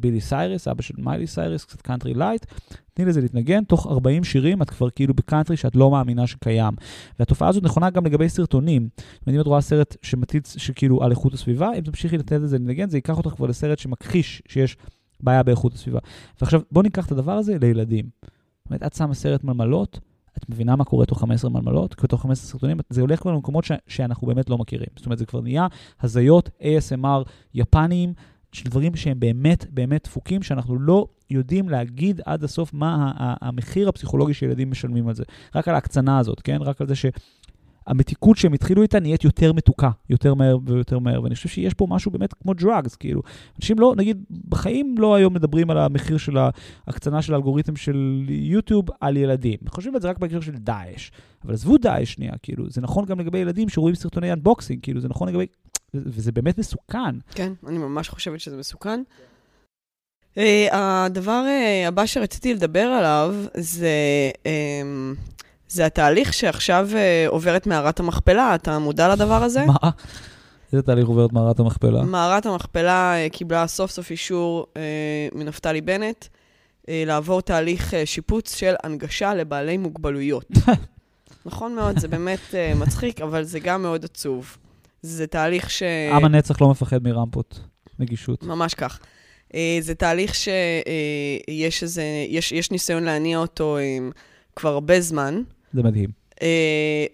בילי סיירוס, אבא של מיילי סיירוס, קצת country light, תני לזה להתנגן, תוך 40 שירים את כבר כאילו בקאנטרי שאת לא מאמינה שקיים. והתופעה הזאת נכונה גם לגבי סרטונים. אם את רואה סרט שמטיץ, שכאילו על איכות הסביבה, אם תמשיכי לתת לזה לנגן, זה ייקח אותך כבר לסרט שמכחיש שיש בעיה באיכות הסביבה. ועכשיו, בואו ניקח את הדבר הזה לילדים. זאת אומרת, את שמה סרט מלמלות, את מבינה מה קורה תוך 15 מלמלות, תוך 15 סרטונים, זה הולך כבר למקומות ש- שאנחנו באמת לא מכירים. זאת אומרת, זה כבר נהיה הזיות ASMR יפניים, של דברים שהם באמת באמת דפוקים, שאנחנו לא יודעים להגיד עד הסוף מה המחיר הפסיכולוגי שילדים משלמים על זה. רק על ההקצנה הזאת, כן? רק על זה שהמתיקות שהם התחילו איתה נהיית יותר מתוקה, יותר מהר ויותר מהר. ואני חושב שיש פה משהו באמת כמו drugs, כאילו. אנשים לא, נגיד, בחיים לא היום מדברים על המחיר של ההקצנה של האלגוריתם של יוטיוב על ילדים. חושבים על זה רק בהקשר של דאעש. אבל עזבו דאעש שנייה, כאילו, זה נכון גם לגבי ילדים שרואים סרטוני אנבוקסינג, כאילו, זה נכון לגבי וזה באמת מסוכן. כן, אני ממש חושבת שזה מסוכן. Uh, הדבר uh, הבא שרציתי לדבר עליו זה, uh, זה התהליך שעכשיו uh, עוברת מערת המכפלה. אתה מודע לדבר הזה? מה? איזה תהליך עוברת מערת המכפלה? מערת המכפלה קיבלה סוף סוף אישור מנפתלי בנט לעבור תהליך שיפוץ של הנגשה לבעלי מוגבלויות. נכון מאוד, זה באמת מצחיק, אבל זה גם מאוד עצוב. זה תהליך ש... עם הנצח לא מפחד מרמפות נגישות. ממש כך. Uh, זה תהליך שיש uh, איזה, יש, יש ניסיון להניע אותו um, כבר הרבה זמן. זה מדהים.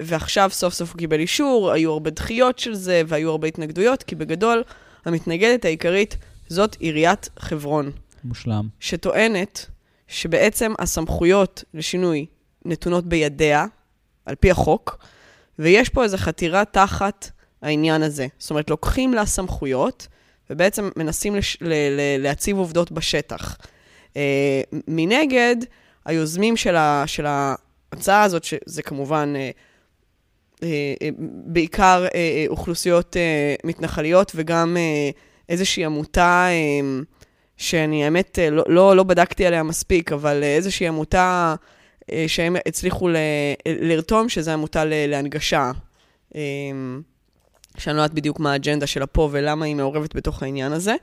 ועכשיו סוף סוף הוא קיבל אישור, היו הרבה דחיות של זה והיו הרבה התנגדויות, כי בגדול המתנגדת העיקרית זאת עיריית חברון. מושלם. שטוענת שבעצם הסמכויות לשינוי נתונות בידיה, על פי החוק, ויש פה איזו חתירה תחת העניין הזה. זאת אומרת, לוקחים לה סמכויות, ובעצם מנסים לש... ל... ל... להציב עובדות בשטח. Uh, מנגד, היוזמים של, ה... של ההצעה הזאת, שזה כמובן uh, uh, uh, בעיקר uh, uh, אוכלוסיות uh, מתנחליות, וגם uh, איזושהי עמותה, uh, שאני האמת uh, לא, לא, לא בדקתי עליה מספיק, אבל איזושהי עמותה שהם הצליחו ל... לרתום, שזו עמותה ל... להנגשה. שאני לא יודעת בדיוק מה האג'נדה שלה פה ולמה היא מעורבת בתוך העניין הזה.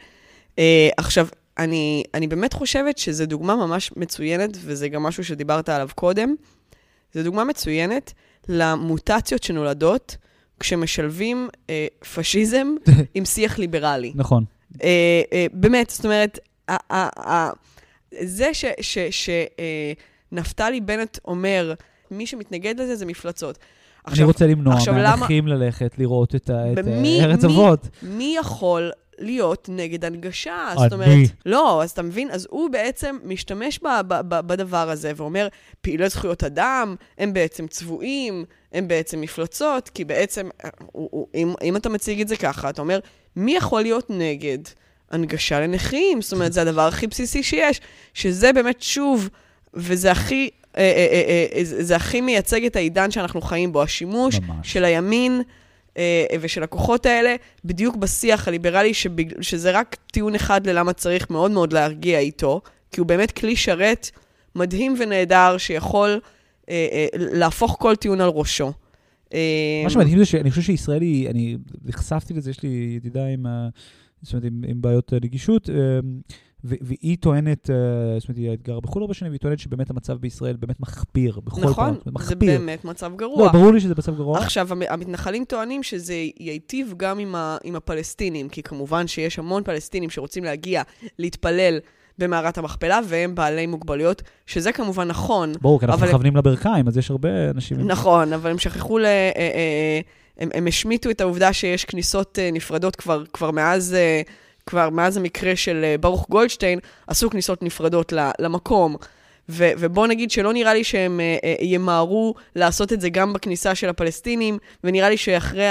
Uh, עכשיו, אני, אני באמת חושבת שזו דוגמה ממש מצוינת, וזה גם משהו שדיברת עליו קודם. זו דוגמה מצוינת למוטציות שנולדות כשמשלבים uh, פשיזם עם שיח ליברלי. נכון. Uh, uh, באמת, זאת אומרת, uh, uh, uh, זה שנפתלי uh, בנט אומר, מי שמתנגד לזה זה מפלצות. עכשיו, אני רוצה למנוע מהנכים למה... ללכת לראות את, במי, את ארץ מי, אבות. מי יכול להיות נגד הנגשה? אני. זאת אומרת, לא, אז אתה מבין? אז הוא בעצם משתמש ב, ב, ב, בדבר הזה ואומר, פעילי זכויות אדם, הם בעצם צבועים, הם בעצם מפלצות, כי בעצם, הוא, הוא, אם, אם אתה מציג את זה ככה, אתה אומר, מי יכול להיות נגד הנגשה לנכים? זאת אומרת, זה הדבר הכי בסיסי שיש, שזה באמת, שוב, וזה הכי אה, אה, אה, זה הכי מייצג את העידן שאנחנו חיים בו, השימוש ממש. של הימין ושל הכוחות האלה, בדיוק בשיח הליברלי, שזה רק טיעון אחד ללמה צריך מאוד מאוד להרגיע איתו, כי הוא באמת כלי שרת מדהים ונהדר, שיכול להפוך כל טיעון על ראשו. מה שמדהים זה שאני חושב שישראל היא, אני נחשפתי לזה, יש לי ידידה עם, זאת אומרת, עם, עם בעיות נגישות. והיא טוענת, אה, זאת אומרת, היא גרה בחו"ל הרבה שנים, והיא טוענת שבאמת המצב בישראל באמת מחפיר, בכל נכון, פעם. נכון, זה באמת מצב גרוע. לא, ברור לי שזה מצב גרוע. עכשיו, המתנחלים טוענים שזה ייטיב גם עם, ה, עם הפלסטינים, כי כמובן שיש המון פלסטינים שרוצים להגיע, להתפלל במערת המכפלה, והם בעלי מוגבלויות, שזה כמובן נכון. ברור, כי אנחנו מכוונים לברכיים, אז יש הרבה אנשים... נכון, אבל הם שכחו ל... אה, אה, הם, הם השמיטו את העובדה שיש כניסות נפרדות כבר, כבר מאז... כבר מאז המקרה של אה, ברוך גולדשטיין, עשו כניסות נפרדות למקום. ו- ובוא נגיד שלא נראה לי שהם uh, uh, ימהרו לעשות את זה גם בכניסה של הפלסטינים, ונראה לי שאחרי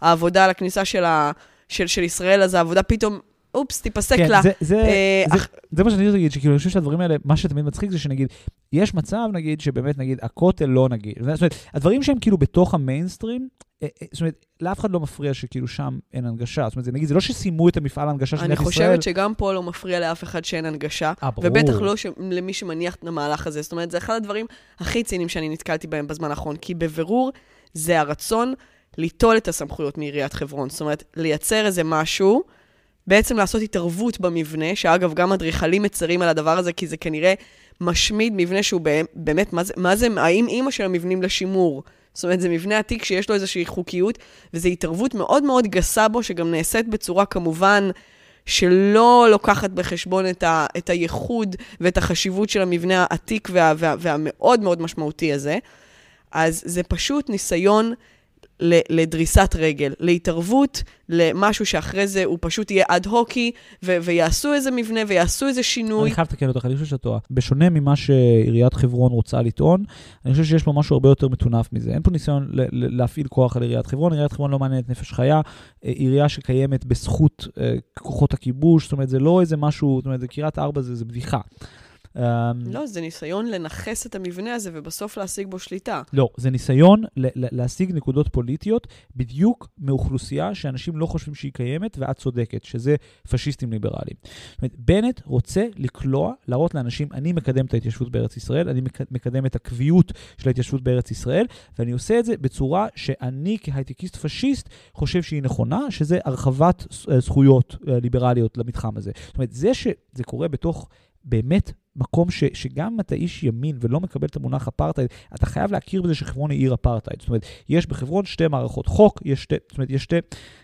העבודה על הכניסה של, ה- של, של ישראל, אז העבודה פתאום, אופס, תיפסק כן, לה. זה, זה, uh, זה, אח... זה מה שאני רוצה להגיד, שכאילו, אני חושב שהדברים האלה, מה שתמיד מצחיק זה שנגיד, יש מצב, נגיד, שבאמת, נגיד, הכותל לא נגיד. זאת אומרת, הדברים שהם כאילו בתוך המיינסטרים, זאת אומרת, לאף אחד לא מפריע שכאילו שם אין הנגשה. זאת אומרת, נגיד, זה לא שסיימו את המפעל ההנגשה של מדינת ישראל. אני חושבת שגם פה לא מפריע לאף אחד שאין הנגשה. 아, ברור. ובטח לא ש... למי שמניח את המהלך הזה. זאת אומרת, זה אחד הדברים הכי ציניים שאני נתקלתי בהם בזמן האחרון, כי בבירור זה הרצון ליטול את הסמכויות מעיריית חברון. זאת אומרת, לייצר איזה משהו בעצם לעשות התערבות במבנה, שאגב, גם אדריכלים מצרים על הדבר הזה, כי זה כנראה משמיד מבנה שהוא באמת, מה זה, מה זה האם אימא של המבנים לשימור? זאת אומרת, זה מבנה עתיק שיש לו איזושהי חוקיות, וזו התערבות מאוד מאוד גסה בו, שגם נעשית בצורה כמובן שלא לוקחת בחשבון את, ה, את הייחוד ואת החשיבות של המבנה העתיק וה, וה, והמאוד מאוד משמעותי הזה. אז זה פשוט ניסיון לדריסת רגל, להתערבות, למשהו שאחרי זה הוא פשוט יהיה אד הוקי, ו- ויעשו איזה מבנה ויעשו איזה שינוי. אני חייב לתקן אותך, אני חושב שאת טועה. בשונה ממה שעיריית חברון רוצה לטעון, אני חושב שיש פה משהו הרבה יותר מטונף מזה. אין פה ניסיון להפעיל כוח על עיריית חברון, עיריית חברון לא מעניינת נפש חיה, אה, עירייה שקיימת בזכות אה, כוחות הכיבוש, זאת אומרת, זה לא איזה משהו, זאת אומרת, קריית ארבע, זה, זה בדיחה. אמ, לא, זה ניסיון לנכס את המבנה הזה ובסוף להשיג בו שליטה. לא, זה ניסיון להשיג נקודות פוליטיות בדיוק מאוכלוסייה שאנשים לא חושבים שהיא קיימת, ואת צודקת, שזה פשיסטים ליברליים. זאת אומרת, בנט רוצה לקלוע, להראות לאנשים, אני מקדם את ההתיישבות בארץ ישראל, אני מקדם את הקביעות של ההתיישבות בארץ ישראל, ואני עושה את זה בצורה שאני כהייטקיסט פשיסט חושב שהיא נכונה, שזה הרחבת אה, זכויות אה, ליברליות למתחם הזה. זאת אומרת, זה שזה קורה בתוך... באמת מקום ש, שגם אם אתה איש ימין ולא מקבל את המונח אפרטהייד, אתה חייב להכיר בזה שחברון היא עיר אפרטהייד. זאת אומרת, יש בחברון שתי מערכות חוק, יש שתי, זאת אומרת, יש שתי,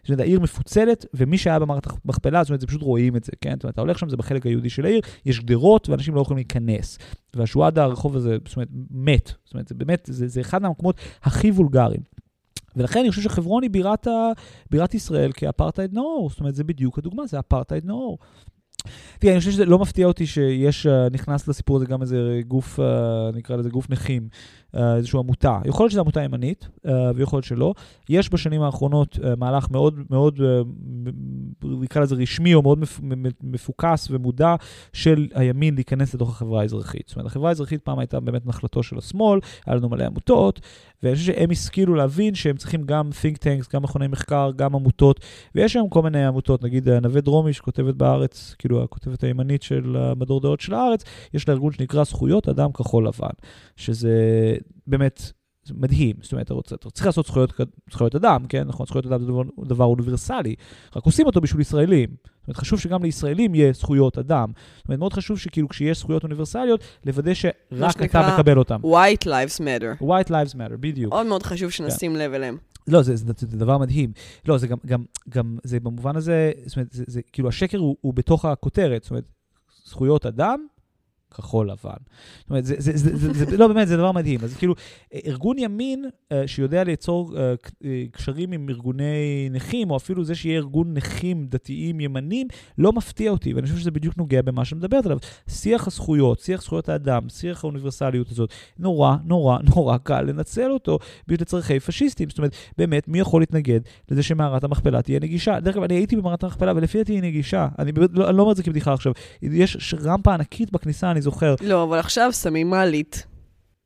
זאת אומרת, העיר מפוצלת, ומי שהיה במערכת המכפלה, זאת אומרת, זה פשוט רואים את זה, כן? זאת אומרת, אתה הולך שם, זה בחלק היהודי של העיר, יש גדרות, ואנשים לא יכולים להיכנס. והשועדה, הרחוב הזה, זאת אומרת, מת. זאת אומרת, זה באמת, זה, זה אחד מהמקומות הכי וולגריים. ולכן אני חושב שחברון היא בירת, ה, בירת ישראל כאפרטהייד נאור. זאת אומרת, זה בדיוק הדוגמה, זה אפרטהייד נאור. תראה, אני חושב שזה לא מפתיע אותי שיש, uh, נכנס לסיפור הזה גם איזה גוף, uh, נקרא לזה גוף נכים, איזושהי עמותה. יכול להיות שזו עמותה ימנית, uh, ויכול להיות שלא. יש בשנים האחרונות uh, מהלך מאוד, מאוד, נקרא לזה רשמי, או מאוד מפוקס ומודע של הימין להיכנס לתוך החברה האזרחית. זאת אומרת, החברה האזרחית פעם הייתה באמת נחלתו של השמאל, היה לנו מלא עמותות, ואני חושב שהם השכילו להבין שהם צריכים גם think tanks, גם מכוני מחקר, גם עמותות, ויש היום כל מיני עמותות, נגיד נווה דרומי שכותבת בארץ, כאילו הכותבת הימנית של מדור דעות של הארץ, יש לה ארגון שנקרא זכויות אדם כחול לבן, שזה באמת זה מדהים, זאת אומרת, אתה, רוצה, אתה צריך לעשות זכויות, זכויות אדם, כן? נכון, זכויות אדם זה דבר, דבר אוניברסלי, רק עושים אותו בשביל ישראלים. זאת אומרת, חשוב שגם לישראלים יהיה זכויות אדם. זאת אומרת, מאוד חשוב שכאילו כשיש זכויות אוניברסליות, לוודא שרק אתה מקבל אותם. White Lives Matter. White Lives Matter, בדיוק. מאוד מאוד חשוב שנשים yeah. לב אליהם. לא, זה, זה, זה, זה דבר מדהים. לא, זה גם, גם, גם, זה במובן הזה, זאת אומרת, זה, זה, כאילו השקר הוא, הוא בתוך הכותרת, זאת אומרת, זכויות אדם, כחול לבן. זאת אומרת, זה, זה, זה, זה, זה, לא, באמת, זה דבר מדהים. אז כאילו, ארגון ימין uh, שיודע ליצור uh, קשרים עם ארגוני נכים, או אפילו זה שיהיה ארגון נכים דתיים ימנים, לא מפתיע אותי, ואני חושב שזה בדיוק נוגע במה שמדברת עליו. שיח הזכויות, שיח זכויות האדם, שיח האוניברסליות הזאת, נורא, נורא, נורא קל לנצל אותו בשביל לצרכי פשיסטים. זאת אומרת, באמת, מי יכול להתנגד לזה שמערת המכפלה תהיה נגישה? דרך אגב, אני הייתי במערת המכפלה, ולפי דעתי היא נגישה. אני, לא, לא אומר את זה כבדיחה עכשיו. יש רמפה ענקית בכניסה, אני זוכר. לא, אבל עכשיו שמים מעלית.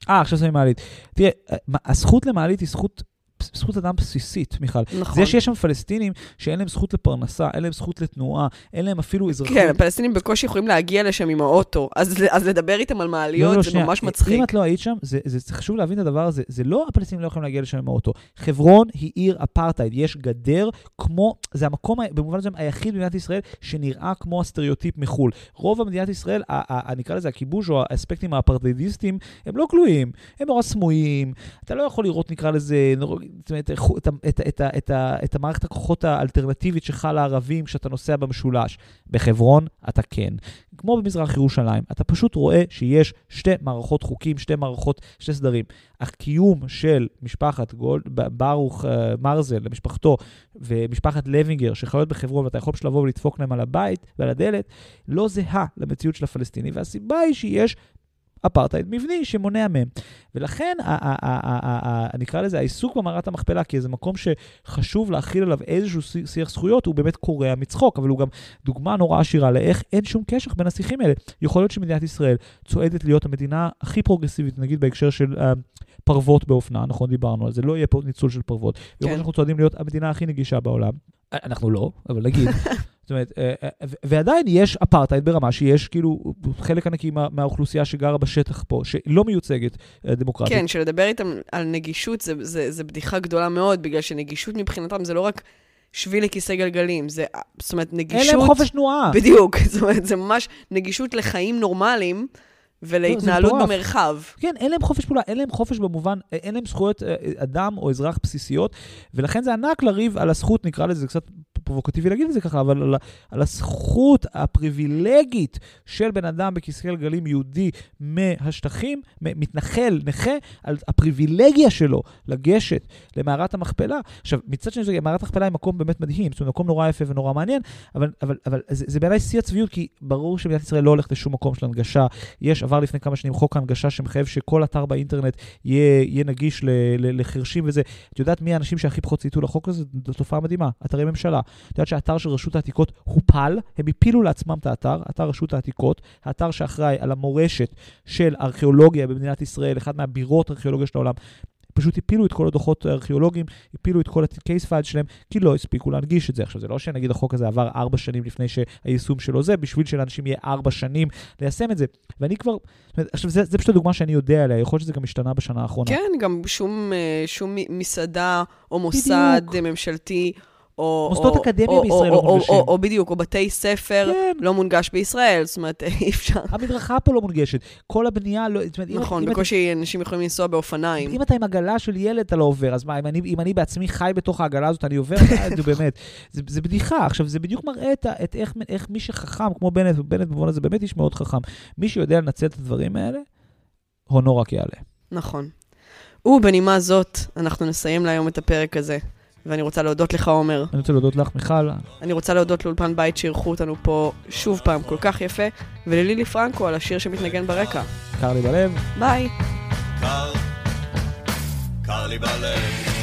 אה, עכשיו שמים מעלית. תראה, הזכות למעלית היא זכות זכות אדם בסיסית, מיכל. נכון. זה שיש שם פלסטינים שאין להם זכות לפרנסה, אין להם זכות לתנועה, אין להם אפילו אזרחות. כן, הפלסטינים בקושי יכולים להגיע לשם עם האוטו, אז, אז לדבר איתם על מעליות לא, לא, זה שנייה. ממש מצחיק. אם את לא היית שם, זה, זה, זה חשוב להבין את הדבר הזה, זה לא הפלסטינים לא יכולים להגיע לשם עם האוטו. חברון היא עיר אפרטהייד, יש גדר כמו, זה המקום, במובן הזה, היחיד במדינת ישראל שנראה כמו הסטריאוטיפ מחו"ל. רוב המדינת ישראל, נקרא לזה הכיבוש או האספקטים האפרטהיידיסטים, הם לא גלויים, הם נורא סמויים, אתה לא יכול לראות, נקרא לזה, זאת אומרת, את, את, את, את, את המערכת הכוחות האלטרנטיבית שחלה ערבים כשאתה נוסע במשולש. בחברון אתה כן. כמו במזרח ירושלים, אתה פשוט רואה שיש שתי מערכות חוקים, שתי מערכות, שתי סדרים. הקיום של משפחת גולד, ברוך uh, מרזל למשפחתו, ומשפחת לוינגר שחיות בחברון, ואתה יכול פשוט לבוא ולדפוק להם על הבית ועל הדלת, לא זהה למציאות של הפלסטינים, והסיבה היא שיש אפרטהייד מבני שמונע מהם. ולכן, נקרא לזה העיסוק במערת המכפלה, כי זה מקום שחשוב להכיל עליו איזשהו שיח זכויות, הוא באמת קורע מצחוק, אבל הוא גם דוגמה נורא עשירה לאיך אין שום קשר בין השיחים האלה. יכול להיות שמדינת ישראל צועדת להיות המדינה הכי פרוגרסיבית, נגיד בהקשר של uh, פרוות באופנה, נכון, דיברנו על זה, לא יהיה פה ניצול של פרוות. כן. אנחנו צועדים להיות המדינה הכי נגישה בעולם. אנחנו לא, אבל נגיד. זאת אומרת, אה, אה, ועדיין יש אפרטהייד ברמה שיש כאילו חלק ענקי מה, מהאוכלוסייה שגרה בשטח פה, שלא מיוצגת אה, דמוקרטית. כן, שלדבר איתם על נגישות זה, זה, זה בדיחה גדולה מאוד, בגלל שנגישות מבחינתם זה לא רק שביל לכיסא גלגלים, זה, זאת אומרת, נגישות... אין להם חופש תנועה. בדיוק, זאת אומרת, זה ממש נגישות לחיים נורמליים ולהתנהלות לא. במרחב. כן, אין להם חופש פעולה, אין להם חופש במובן, אין להם זכויות אה, אדם או אזרח בסיסיות, ולכן זה ענק לריב על הזכות, נקרא לזה, זה קצת פרובוקטיבי להגיד את זה ככה, אבל על, על הזכות הפריבילגית של בן אדם בכיסא גלגלים יהודי מהשטחים, מתנחל, נכה, על הפריבילגיה שלו לגשת למערת המכפלה. עכשיו, מצד שני, מערת המכפלה היא מקום באמת מדהים, זאת אומרת, מקום נורא יפה ונורא מעניין, אבל, אבל, אבל זה, זה בעיניי שיא הצביעות, כי ברור שמדינת ישראל לא הולכת לשום מקום של הנגשה. יש, עבר לפני כמה שנים חוק ההנגשה שמחייב שכל אתר באינטרנט יהיה, יהיה נגיש ל, ל, לחרשים וזה. את יודעת מי האנשים שהכי פחות צייתו לחוק הזה? זו תופעה מדהימה, אתרי ממשלה. את יודעת שהאתר של רשות העתיקות הופל, הם הפילו לעצמם את האתר, אתר רשות העתיקות, האתר שאחראי על המורשת של ארכיאולוגיה במדינת ישראל, אחד מהבירות הארכיאולוגיה של העולם. פשוט הפילו את כל הדוחות הארכיאולוגיים, הפילו את כל ה-case files שלהם, כי לא הספיקו להנגיש את זה. עכשיו, זה לא שנגיד החוק הזה עבר ארבע שנים לפני שהיישום שלו זה, בשביל שלאנשים יהיה ארבע שנים ליישם את זה. ואני כבר, עכשיו, זה, זה פשוט הדוגמה שאני יודע עליה, יכול להיות שזה גם השתנה בשנה האחרונה. כן, גם שום, אה, שום מסעדה או מוסד בדיוק. ממשלתי או... מוסדות או, אקדמיה או, בישראל או, לא מונגשים. או, או, או בדיוק, או בתי ספר כן. לא מונגש בישראל, זאת אומרת, אי אפשר. המדרכה פה לא מונגשת. כל הבנייה לא... זאת אומרת, נכון, אם בקושי אם אנשים יכולים לנסוע באופניים. אם אתה עם עגלה של ילד, אתה לא עובר, אז מה, אם אני, אם אני בעצמי חי בתוך העגלה הזאת, אני עובר? זה באמת, זה, זה בדיחה. עכשיו, זה בדיוק מראה את, את איך, איך מי שחכם, כמו בנט, ובנט במובן הזה באמת איש מאוד חכם, מי שיודע לנצל את הדברים האלה, הונו רק יעלה. נכון. ובנימה זאת, אנחנו נסיים להיום את הפרק הזה. ואני רוצה להודות לך, עומר. אני רוצה להודות לך, מיכל. אני רוצה להודות לאולפן בית שאירחו אותנו פה שוב פעם כל כך יפה, וללילי פרנקו על השיר שמתנגן ברקע. קר לי בלב. ביי. קר, קר לי בלב.